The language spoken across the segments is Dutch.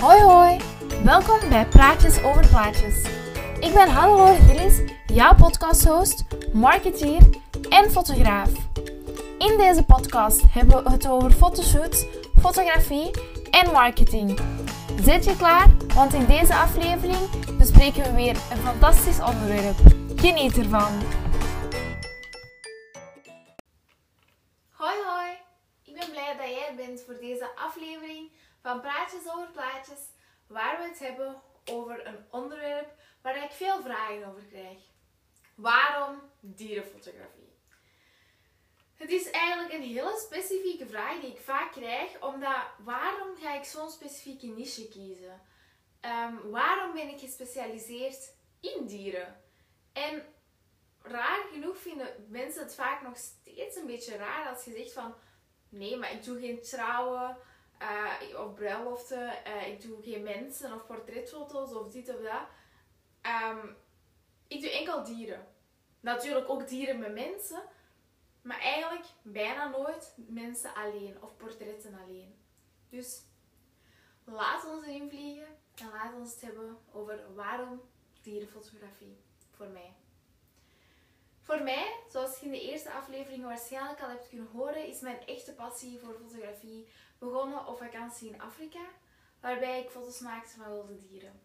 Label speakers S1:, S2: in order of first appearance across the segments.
S1: Hoi hoi, welkom bij Praatjes over Plaatjes. Ik ben Hannelore Gillis, jouw podcasthost, marketeer en fotograaf. In deze podcast hebben we het over fotoshoots, fotografie en marketing. Zit je klaar? Want in deze aflevering bespreken we weer een fantastisch onderwerp. Geniet ervan! Hoi hoi, ik ben blij dat jij er bent voor deze aflevering van Praatjes over Plaatjes, waar we het hebben over een onderwerp waar ik veel vragen over krijg. Waarom dierenfotografie? Het is eigenlijk een hele specifieke vraag die ik vaak krijg, omdat waarom ga ik zo'n specifieke niche kiezen? Ehm, waarom ben ik gespecialiseerd in dieren? En raar genoeg vinden mensen het vaak nog steeds een beetje raar als je zegt van nee, maar ik doe geen trouwen uh, of bruiloften, uh, ik doe geen mensen of portretfoto's of dit of dat. Ehm, ik doe enkel dieren. Natuurlijk ook dieren met mensen, maar eigenlijk bijna nooit mensen alleen of portretten alleen. Dus laat ons erin vliegen en laat ons het hebben over waarom dierenfotografie voor mij. Voor mij, zoals je in de eerste aflevering waarschijnlijk al hebt kunnen horen, is mijn echte passie voor fotografie begonnen op vakantie in Afrika, waarbij ik foto's maakte van wilde dieren.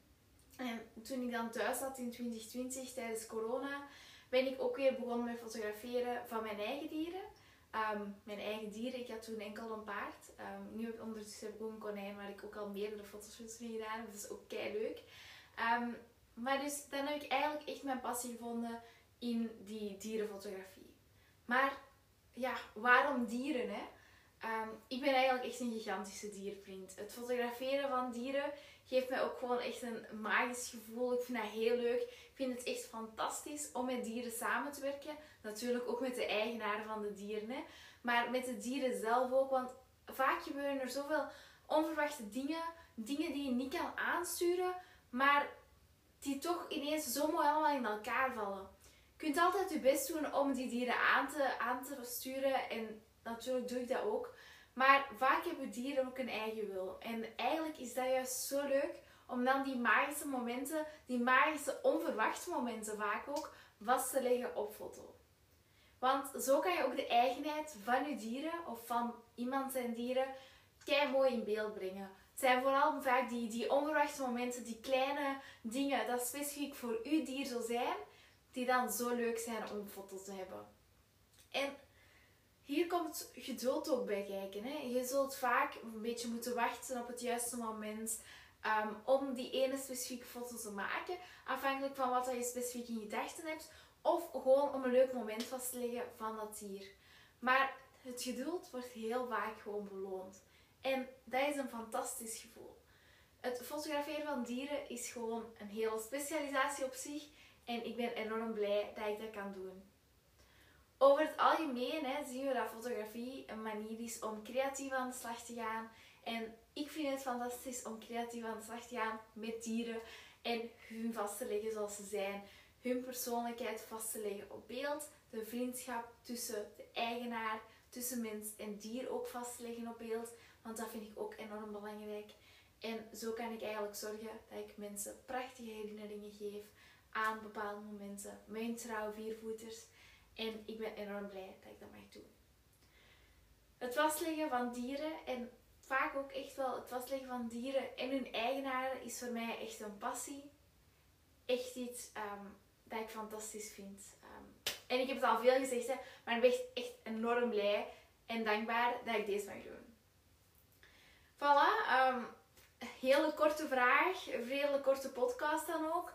S1: En toen ik dan thuis zat in 2020 tijdens corona, ben ik ook weer begonnen met fotograferen van mijn eigen dieren. Ehm, mijn eigen dieren, ik had toen enkel een paard. Um, nu heb ik ondertussen heb ik ook een konijn waar ik ook al meerdere fotoshoots mee gedaan. Dat is ook kei leuk. Ehm, maar dus dan heb ik eigenlijk echt mijn passie gevonden in die dierenfotografie. Maar ja, waarom dieren hè? Ehm, ik ben eigenlijk echt een gigantische diervriend. Het fotograferen van dieren geeft mij ook gewoon echt een magisch gevoel. Ik vind dat heel leuk. Ik vind het echt fantastisch om met dieren samen te werken. Natuurlijk ook met de eigenaar van de dieren. Maar met de dieren zelf ook. Want vaak gebeuren er zoveel onverwachte dingen. Dingen die je niet kan aansturen. Maar die toch ineens zo mooi allemaal in elkaar vallen. Kunt altijd je best doen om die dieren aan te, aan te sturen. En natuurlijk doe ik dat ook. Maar vaak hebben dieren ook een eigen wil. En eigenlijk is dat juist zo leuk om dan die magische momenten, die magische onverwachte momenten vaak ook, vast te leggen op foto. Want zo kan je ook de eigenheid van je dieren of van iemand zijn dieren kei mooi in beeld brengen. Het zijn vooral vaak die, die onverwachte momenten, die kleine dingen dat specifiek voor uw dier zo zijn, die dan zo leuk zijn om foto's te hebben. En hier komt geduld ook bij kijken. Hè. Je zult vaak een beetje moeten wachten op het juiste moment um, om die ene specifieke foto te maken. Afhankelijk van wat je specifiek in gedachten hebt. Of gewoon om een leuk moment vast te leggen van dat dier. Maar het geduld wordt heel vaak gewoon beloond. En dat is een fantastisch gevoel. Het fotograferen van dieren is gewoon een hele specialisatie op zich. En ik ben enorm blij dat ik dat kan doen. Over het algemeen hè, zien we dat fotografie een manier is om creatief aan de slag te gaan. En ik vind het fantastisch om creatief aan de slag te gaan met dieren en hun vast te leggen zoals ze zijn. Hun persoonlijkheid vast te leggen op beeld. De vriendschap tussen de eigenaar, tussen mens en dier ook vast te leggen op beeld. Want dat vind ik ook enorm belangrijk. En zo kan ik eigenlijk zorgen dat ik mensen prachtige herinneringen geef aan bepaalde momenten. Mijn trouw viervoeters. En ik ben enorm blij dat ik dat mag doen. Het vastleggen van dieren en vaak ook echt wel het vastleggen van dieren en hun eigenaren is voor mij echt een passie. Echt iets um, dat ik fantastisch vind. Um, en ik heb het al veel gezegd, maar ik ben echt enorm blij en dankbaar dat ik deze mag doen. Voilà, um, hele korte vraag, een korte podcast dan ook.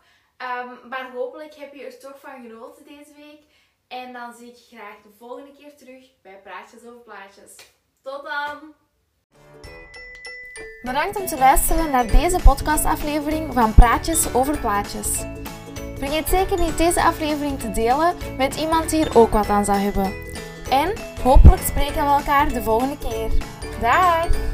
S1: Hopelijk heb je er toch van genoten deze week. En dan zie ik je graag de volgende keer terug bij Praatjes over Plaatjes. Tot dan!
S2: Bedankt om te luisteren naar deze podcastaflevering van Praatjes over Plaatjes. Vergeet zeker niet deze aflevering te delen met iemand die er ook wat aan zou hebben. En hopelijk spreken we elkaar de volgende keer. Dag!